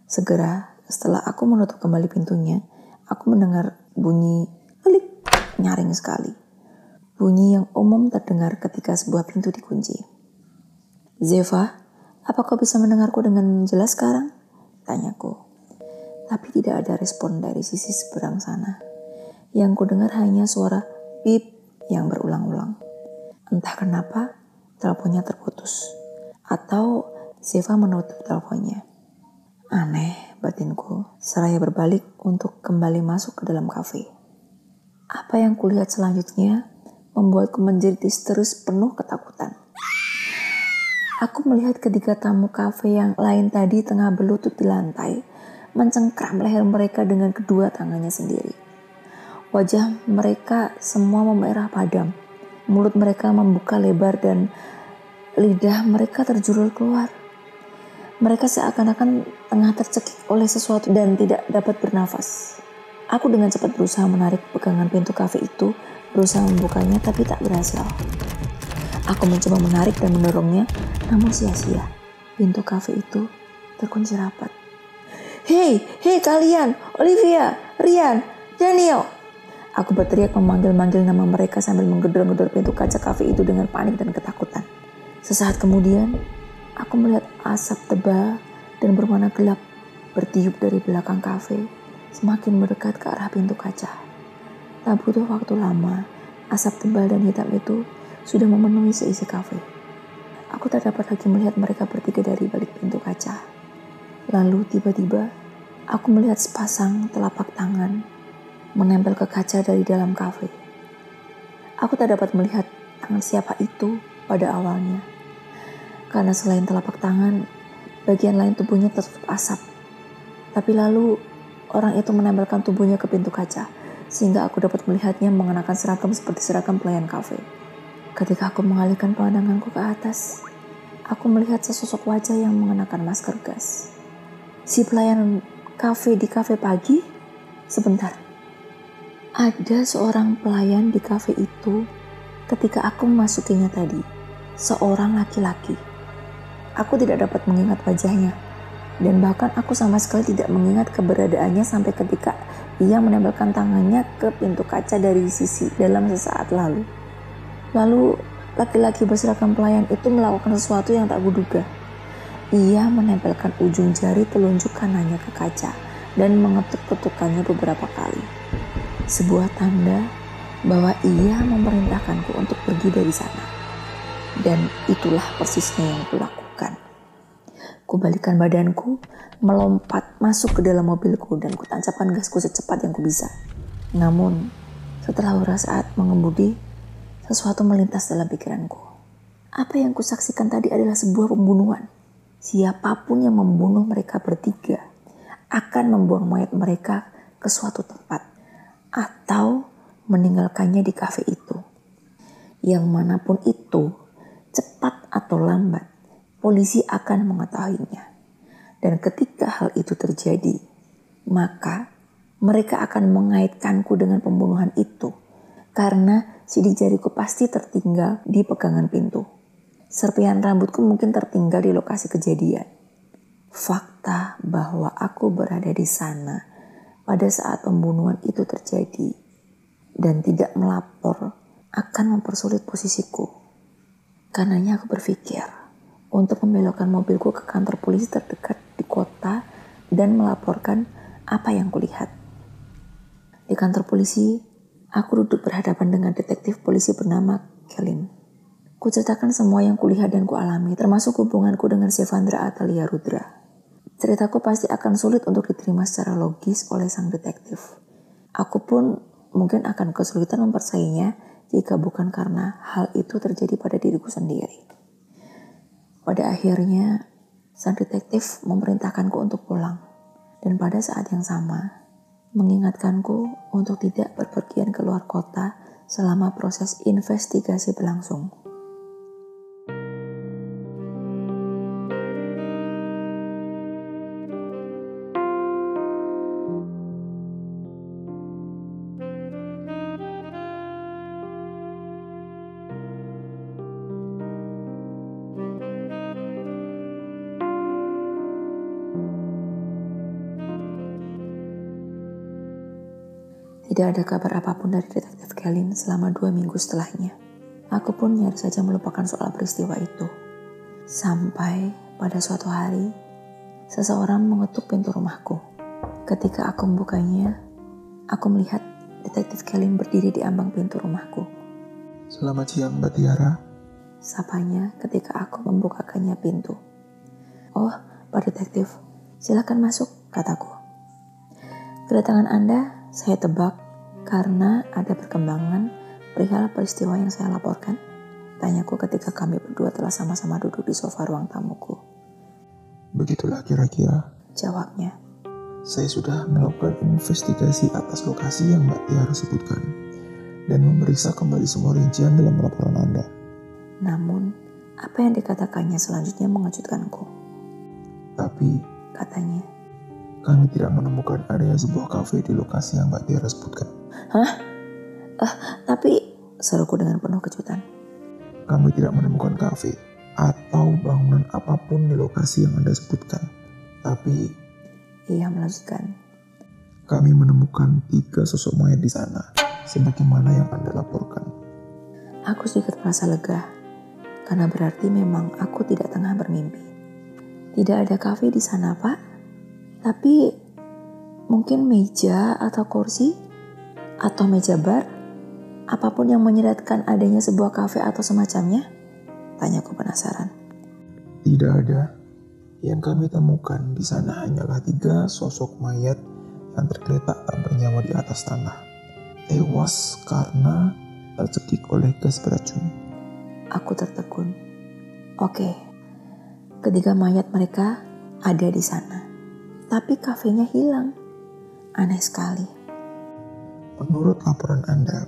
Segera setelah aku menutup kembali pintunya, aku mendengar bunyi klik nyaring sekali. Bunyi yang umum terdengar ketika sebuah pintu dikunci. Zeva, apa kau bisa mendengarku dengan jelas sekarang? Tanyaku. Tapi tidak ada respon dari sisi seberang sana. Yang ku dengar hanya suara bip yang berulang-ulang. Entah kenapa, teleponnya terputus. Atau Zeva menutup teleponnya. Aneh, batinku seraya berbalik untuk kembali masuk ke dalam kafe. Apa yang kulihat selanjutnya membuatku menjerit terus penuh ketakutan. Aku melihat ketiga tamu kafe yang lain tadi tengah berlutut di lantai, mencengkram leher mereka dengan kedua tangannya sendiri. Wajah mereka semua memerah padam. Mulut mereka membuka lebar dan lidah mereka terjulur keluar. Mereka seakan-akan tengah tercekik oleh sesuatu dan tidak dapat bernafas. Aku dengan cepat berusaha menarik pegangan pintu kafe itu, berusaha membukanya tapi tak berhasil. Aku mencoba menarik dan mendorongnya, namun sia-sia. Pintu kafe itu terkunci rapat. Hei, hei kalian, Olivia, Rian, Daniel. Aku berteriak memanggil-manggil nama mereka sambil menggedor-gedor pintu kaca kafe itu dengan panik dan ketakutan. Sesaat kemudian, Aku melihat asap tebal dan berwarna gelap bertiup dari belakang kafe, semakin mendekat ke arah pintu kaca. Tak butuh waktu lama, asap tebal dan hitam itu sudah memenuhi seisi kafe. Aku tak dapat lagi melihat mereka bertiga dari balik pintu kaca. Lalu tiba-tiba, aku melihat sepasang telapak tangan menempel ke kaca dari dalam kafe. Aku tak dapat melihat tangan siapa itu pada awalnya karena selain telapak tangan, bagian lain tubuhnya tertutup asap. Tapi lalu orang itu menempelkan tubuhnya ke pintu kaca, sehingga aku dapat melihatnya mengenakan seragam seperti seragam pelayan kafe. Ketika aku mengalihkan pandanganku ke atas, aku melihat sesosok wajah yang mengenakan masker gas. Si pelayan kafe di kafe pagi? Sebentar. Ada seorang pelayan di kafe itu ketika aku memasukinya tadi. Seorang laki-laki. Aku tidak dapat mengingat wajahnya, dan bahkan aku sama sekali tidak mengingat keberadaannya sampai ketika ia menempelkan tangannya ke pintu kaca dari sisi dalam sesaat lalu. Lalu laki-laki berseragam pelayan itu melakukan sesuatu yang tak kuduga. Ia menempelkan ujung jari telunjuk kanannya ke kaca dan mengetuk-ketukannya beberapa kali. Sebuah tanda bahwa ia memerintahkanku untuk pergi dari sana. Dan itulah persisnya yang kulakukan. Kubalikan badanku, melompat masuk ke dalam mobilku dan kutancapkan gasku secepat yang kubisa. Namun, setelah beberapa saat mengemudi, sesuatu melintas dalam pikiranku. Apa yang kusaksikan tadi adalah sebuah pembunuhan. Siapa pun yang membunuh mereka bertiga akan membuang mayat mereka ke suatu tempat atau meninggalkannya di kafe itu. Yang mana pun itu, cepat atau lambat, polisi akan mengetahuinya. Dan ketika hal itu terjadi, maka mereka akan mengaitkanku dengan pembunuhan itu karena sidik jariku pasti tertinggal di pegangan pintu. Serpian rambutku mungkin tertinggal di lokasi kejadian. Fakta bahwa aku berada di sana pada saat pembunuhan itu terjadi dan tidak melapor akan mempersulit posisiku. Karenanya aku berpikir, untuk membelokkan mobilku ke kantor polisi terdekat di kota dan melaporkan apa yang kulihat. Di kantor polisi, aku duduk berhadapan dengan detektif polisi bernama Kelin. Kuceritakan semua yang kulihat dan kualami, termasuk hubunganku dengan Sevandra Atalia Rudra. Ceritaku pasti akan sulit untuk diterima secara logis oleh sang detektif. Aku pun mungkin akan kesulitan mempercayainya jika bukan karena hal itu terjadi pada diriku sendiri. Pada akhirnya, sang detektif memerintahkanku untuk pulang. Dan pada saat yang sama, mengingatkanku untuk tidak berpergian ke luar kota selama proses investigasi berlangsung. Tidak ada kabar apa pun dari detektif Kelin selama dua minggu setelahnya. Aku pun nyaris saja melupakan soal peristiwa itu. Sampai pada suatu hari, seseorang mengetuk pintu rumahku. Ketika aku membukanya, aku melihat detektif Kelin berdiri di ambang pintu rumahku. Selamat siang, Mbak Tiara. Sapanya ketika aku membukakannya pintu. Oh, Pak Detektif, silakan masuk, kataku. Kedatangan Anda, saya tebak, karena ada perkembangan perihal peristiwa yang saya laporkan? Tanyaku ketika kami berdua telah sama-sama duduk di sofa ruang tamuku. Begitulah kira-kira. Jawabnya. Saya sudah melakukan investigasi atas lokasi yang Mbak Tiara sebutkan dan memeriksa kembali semua rincian dalam laporan Anda. Namun, apa yang dikatakannya selanjutnya mengejutkanku. Tapi, katanya, kami tidak menemukan adanya sebuah kafe di lokasi yang Mbak Tiara sebutkan. Hah? Uh, tapi seruku dengan penuh kejutan. Kami tidak menemukan kafe atau bangunan apa pun di lokasi yang Anda sebutkan. Tapi ia melanjutkan. Kami menemukan tiga sosok mayat di sana, sebagaimana yang Anda laporkan. Aku sedikit merasa lega, karena berarti memang aku tidak tengah bermimpi. Tidak ada kafe di sana, Pak. Tapi mungkin meja atau kursi atau meja bar, apa pun yang menyeratkan adanya sebuah kafe atau semacamnya? Tanyaku penasaran. Tidak ada. Yang kami temukan di sana hanyalah tiga sosok mayat yang tergeletak tak bernyawa di atas tanah. Tewas karena tercekik oleh gas beracun. Aku tertegun. Oke, ketiga mayat mereka ada di sana. Tapi kafenya hilang. Aneh sekali. Menurut laporan Anda,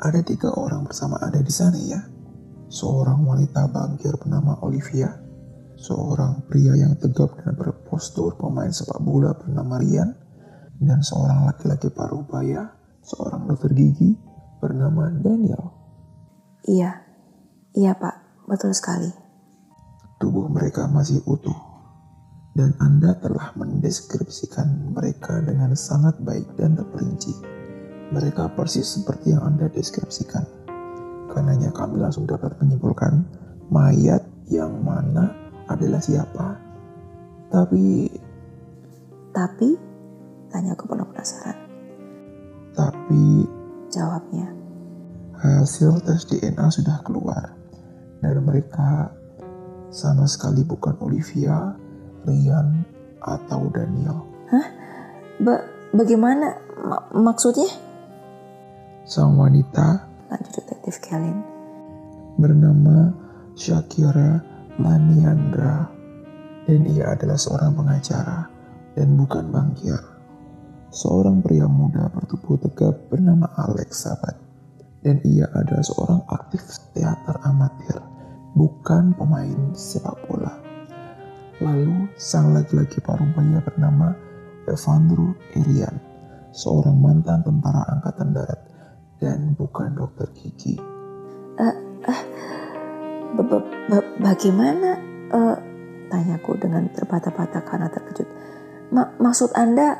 ada tiga orang bersama Anda di sana ya? Seorang wanita bangkir bernama Olivia, seorang pria yang tegap dan berpostur pemain sepak bola bernama Rian, dan seorang laki-laki parubaya, seorang dokter gigi bernama Daniel. Iya, iya pak, betul sekali. Tubuh mereka masih utuh, dan Anda telah mendeskripsikan mereka dengan sangat baik dan terperinci. Mereka persis seperti yang Anda deskripsikan. Karenanya kami langsung dapat menyimpulkan mayat yang mana adalah siapa. Tapi... Tapi? Tanya aku penuh penasaran. Tapi... Jawabnya. Hasil tes DNA sudah keluar. Dan mereka sama sekali bukan Olivia, Rian, atau Daniel. Hah? Ba bagaimana? M maksudnya? Sang wanita lanjut detektif Kellen bernama Shakira Laniandra dan ia adalah seorang pengacara dan bukan bangkir. Seorang pria muda bertubuh tegap bernama Alex Sabat dan ia adalah seorang aktif teater amatir, bukan pemain sepak bola. Lalu sang laki-laki parubaya bernama Evandro Irian, seorang mantan tentara angkatan darat dan bukan dokter gigi. Uh, uh, bagaimana? Uh, tanyaku dengan terbata-bata karena terkejut. Ma maksud Anda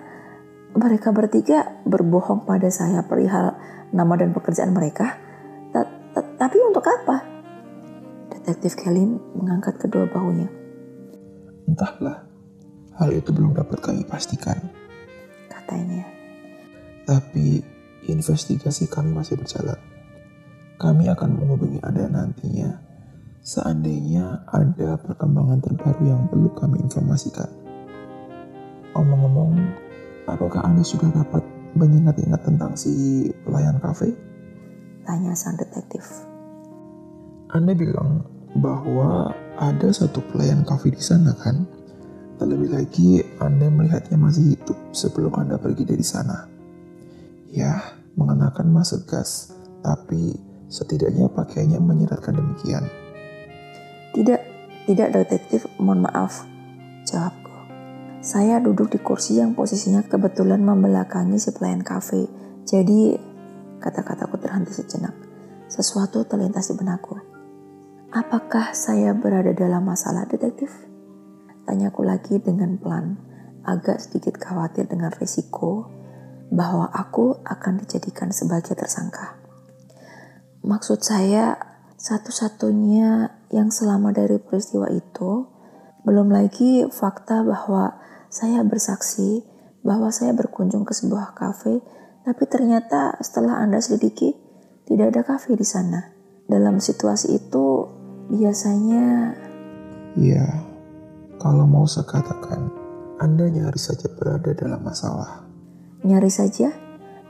mereka bertiga berbohong pada saya perihal nama dan pekerjaan mereka? T -t Tapi untuk apa? Detektif Kelly mengangkat kedua bahunya. Entahlah, hal itu belum dapat kami pastikan. Katanya. Tapi investigasi kami masih berjalan. Kami akan menghubungi Anda nantinya seandainya ada perkembangan terbaru yang perlu kami informasikan. Omong-omong, apakah Anda sudah dapat mengingat-ingat tentang si pelayan kafe? Tanya sang detektif. Anda bilang bahwa ada satu pelayan kafe di sana kan? Terlebih lagi Anda melihatnya masih hidup sebelum Anda pergi dari sana. Ya, mengenakan masker gas, tapi setidaknya pakaiannya menyeratkan demikian. Tidak, tidak detektif, mohon maaf, jawabku. Saya duduk di kursi yang posisinya kebetulan membelakangi si pelayan kafe. Jadi, kata-kataku terhenti sejenak. Sesuatu terlintas di benakku. Apakah saya berada dalam masalah detektif? Tanyaku lagi dengan pelan, agak sedikit khawatir dengan risiko bahwa aku akan dijadikan sebagai tersangka. Maksud saya, satu-satunya yang selama dari peristiwa itu, belum lagi fakta bahwa saya bersaksi bahwa saya berkunjung ke sebuah kafe, tapi ternyata setelah Anda selidiki, tidak ada kafe di sana. Dalam situasi itu, biasanya... Ya, kalau mau saya katakan, Anda nyaris saja berada dalam masalah nyari saja?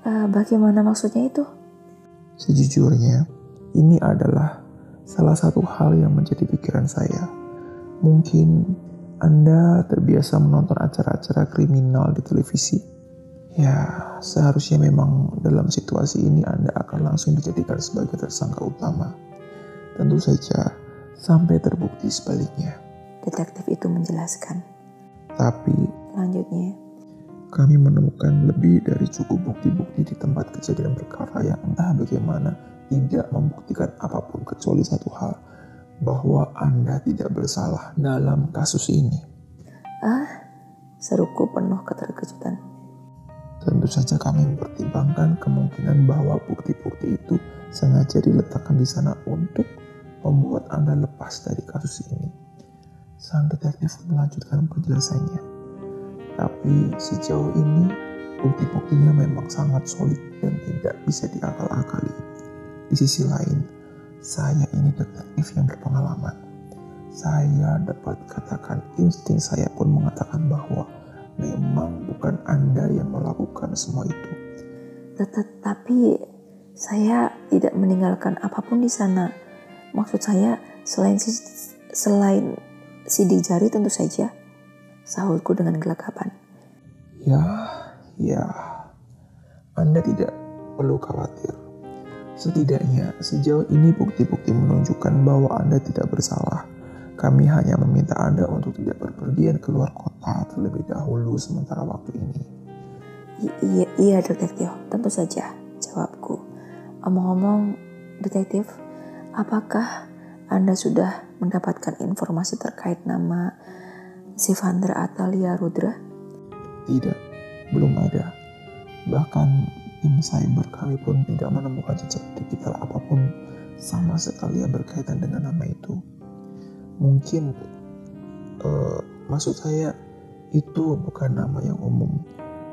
Uh, bagaimana maksudnya itu? Sejujurnya, ini adalah salah satu hal yang menjadi pikiran saya. Mungkin Anda terbiasa menonton acara-acara kriminal di televisi. Ya, seharusnya memang dalam situasi ini Anda akan langsung dijadikan sebagai tersangka utama. Tentu saja, sampai terbukti sebaliknya. Detektif itu menjelaskan. Tapi, lanjutnya, kami menemukan lebih dari cukup bukti-bukti di tempat kejadian perkara yang entah bagaimana tidak membuktikan apa pun kecuali satu hal, bahwa Anda tidak bersalah dalam kasus ini. Ah, seruku penuh keterkejutan. Tentu saja kami mempertimbangkan kemungkinan bahwa bukti-bukti itu sengaja diletakkan di sana untuk membuat Anda lepas dari kasus ini. Sang detektif melanjutkan penjelasannya. Tapi sejauh ini bukti-buktinya memang sangat solid dan tidak bisa diakal-akali. Di sisi lain, saya ini detektif yang berpengalaman. Saya dapat katakan insting saya pun mengatakan bahwa memang bukan Anda yang melakukan semua itu. Tetapi saya tidak meninggalkan apa pun di sana. Maksud saya selain selain sidik jari tentu saja sahutku dengan gelagapan. Ya, ya, Anda tidak perlu khawatir. Setidaknya sejauh ini bukti-bukti menunjukkan bahwa Anda tidak bersalah. Kami hanya meminta Anda untuk tidak berpergian keluar kota terlebih dahulu sementara waktu ini. iya, iya detektif, tentu saja jawabku. Omong-omong, detektif, apakah Anda sudah mendapatkan informasi terkait nama Sivandra Atalia Rudra? Tidak, belum ada. Bahkan tim cyber kami pun tidak menemukan jejak digital apa pun sama sekali yang berkaitan dengan nama itu. Mungkin uh, maksud saya itu bukan nama yang umum.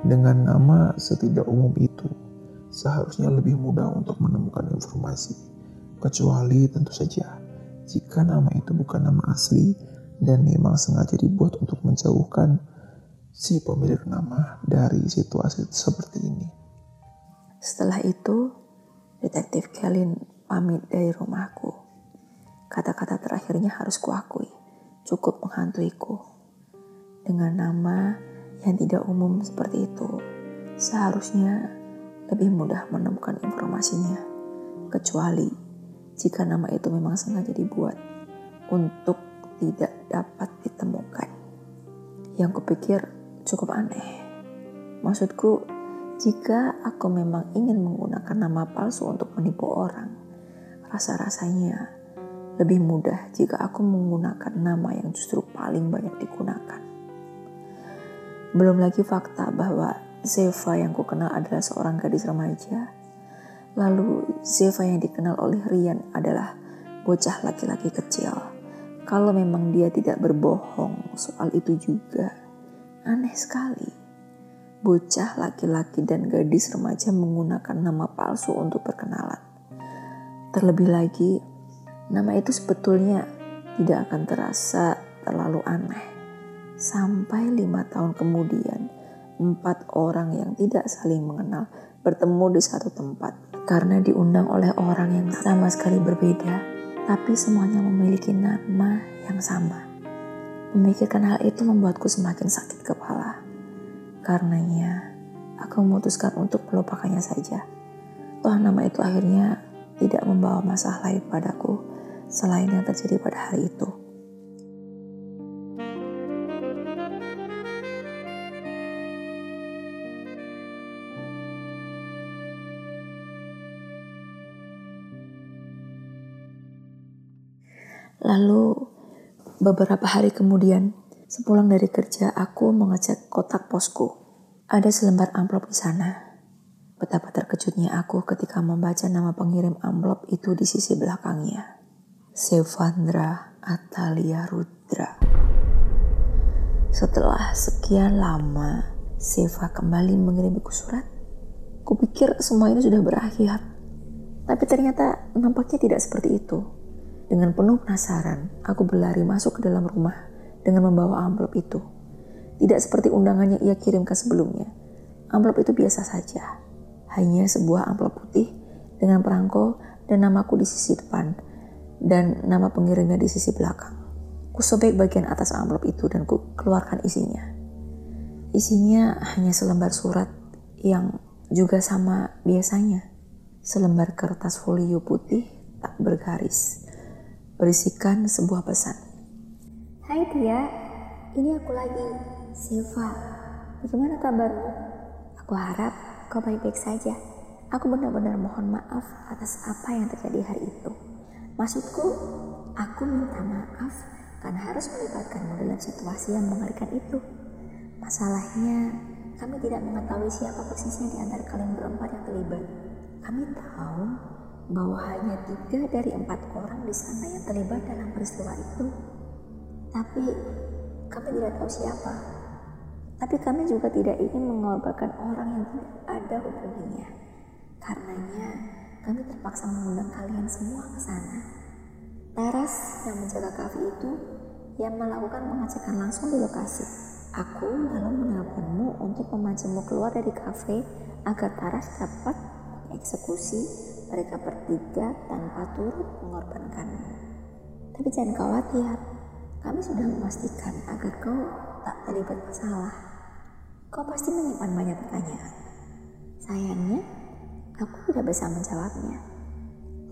Dengan nama setidak umum itu, seharusnya lebih mudah untuk menemukan informasi. Kecuali tentu saja, jika nama itu bukan nama asli dan memang sengaja dibuat untuk menjauhkan si pemilik nama dari situasi seperti ini. Setelah itu, detektif Kelin pamit dari rumahku. Kata-kata terakhirnya harus kuakui, cukup menghantuiku. Dengan nama yang tidak umum seperti itu, seharusnya lebih mudah menemukan informasinya, kecuali jika nama itu memang sengaja dibuat untuk tidak dapat ditemukan. Yang kupikir cukup aneh. Maksudku, jika aku memang ingin menggunakan nama palsu untuk menipu orang, rasa-rasanya lebih mudah jika aku menggunakan nama yang justru paling banyak digunakan. Belum lagi fakta bahwa Zeva yang kukenal adalah seorang gadis remaja. Lalu Zeva yang dikenal oleh Rian adalah bocah laki-laki kecil. Kalau memang dia tidak berbohong soal itu juga, aneh sekali. Bocah laki-laki dan gadis remaja menggunakan nama palsu untuk perkenalan. Terlebih lagi, nama itu sebetulnya tidak akan terasa terlalu aneh. Sampai lima tahun kemudian, empat orang yang tidak saling mengenal bertemu di satu tempat karena diundang oleh orang yang sama sekali berbeda, tapi semuanya memiliki nama yang sama. Memikirkan hal itu membuatku semakin sakit kepala. Karenanya, aku memutuskan untuk melupakannya saja. Toh nama itu akhirnya tidak membawa masalah lain padaku selain yang terjadi pada hari itu. Lalu beberapa hari kemudian, sepulang dari kerja aku mengecek kotak posku. Ada selembar amplop di sana. Betapa terkejutnya aku ketika membaca nama pengirim amplop itu di sisi belakangnya. Sevandra Atalia Rudra. Setelah sekian lama, Seva kembali mengirimiku surat. Kupikir semua ini sudah berakhir. Tapi ternyata nampaknya tidak seperti itu. Dengan penuh penasaran, aku berlari masuk ke dalam rumah dengan membawa amplop itu. Tidak seperti undangannya ia kirimkan sebelumnya. Amplop itu biasa saja. Hanya sebuah amplop putih dengan perangko dan namaku di sisi depan dan nama pengirimnya di sisi belakang. Ku sobek bagian atas amplop itu dan ku keluarkan isinya. Isinya hanya selembar surat yang juga sama biasanya. Selembar kertas folio putih tak bergaris berisikan sebuah pesan. Hai Tia, ini aku lagi, Silva. Bagaimana kabarmu? Aku harap kau baik-baik saja. Aku benar-benar mohon maaf atas apa yang terjadi hari itu. Maksudku, aku minta maaf karena harus melibatkanmu dalam situasi yang mengerikan itu. Masalahnya, kami tidak mengetahui siapa persisnya di antara kalian berempat yang terlibat. Kami tahu bahwa hanya tiga dari empat orang di sana yang terlibat dalam peristiwa itu. Tapi kami tidak tahu siapa. Tapi kami juga tidak ingin mengorbankan orang yang tidak ada hubungannya. Karenanya kami terpaksa mengundang kalian semua ke sana. Teras yang menjaga kafe itu yang melakukan pengecekan langsung di lokasi. Aku lalu menelponmu untuk memancingmu keluar dari kafe agar Taras dapat eksekusi mereka bertiga tanpa turut mengorbankanmu. Tapi jangan khawatir, kami sudah memastikan agar kau tak terlibat masalah. Kau pasti menyimpan banyak pertanyaan. Sayangnya, aku tidak bisa menjawabnya.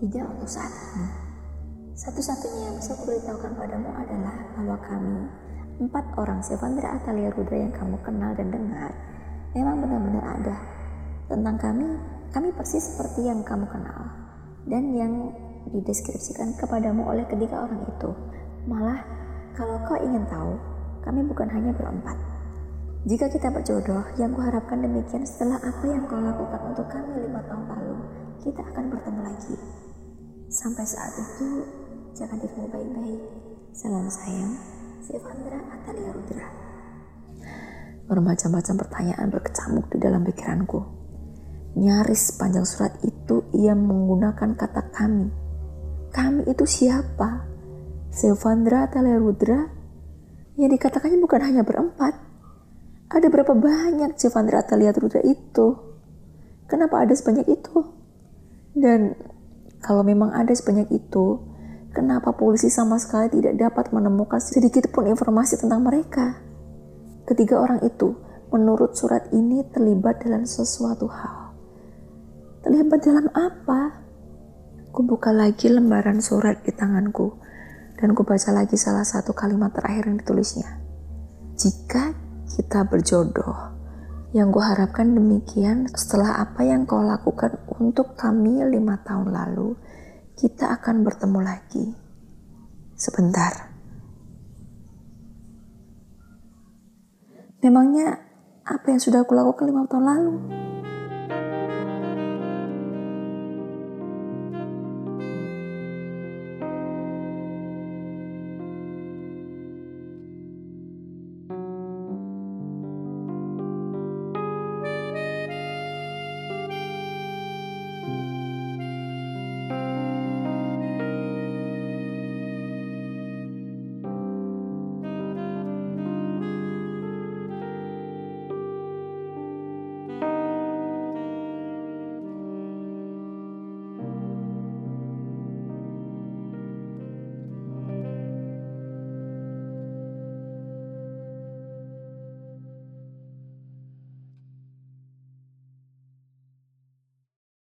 Tidak untuk saat ini. Satu-satunya yang bisa aku beritahukan padamu adalah bahwa kami, empat orang Sevandra Atalia Rudra yang kamu kenal dan dengar, memang benar-benar ada. Tentang kami, kami persis seperti yang kamu kenal. Dan yang dideskripsikan kepadamu oleh ketiga orang itu. Malah, kalau kau ingin tahu, kami bukan hanya berempat. Jika kita berjodoh, yang kuharapkan demikian setelah apa yang kau lakukan untuk kami lima tahun lalu, kita akan bertemu lagi. Sampai saat itu, jaga dirimu baik-baik. Salam sayang, Sevandra Atalia Rudra. Bermacam-macam pertanyaan berkecamuk di dalam pikiranku. Nyaris panjang surat itu ia menggunakan kata kami. Kami itu siapa? Sevandra Atalia Rudra? Yang dikatakannya bukan hanya berempat. Ada berapa banyak Sevandra Atalia Rudra itu? Kenapa ada sebanyak itu? Dan kalau memang ada sebanyak itu, kenapa polisi sama sekali tidak dapat menemukan sedikit pun informasi tentang mereka? Ketiga orang itu, menurut surat ini, terlibat dalam sesuatu hal. Terlibat dalam apa? Kubuka lagi lembaran surat di tanganku dan kubaca lagi salah satu kalimat terakhir yang ditulisnya. Jika kita berjodoh, yang gue harapkan demikian setelah apa yang kau lakukan untuk kami lima tahun lalu, kita akan bertemu lagi. Sebentar. Memangnya apa yang sudah aku lakukan lima tahun lalu?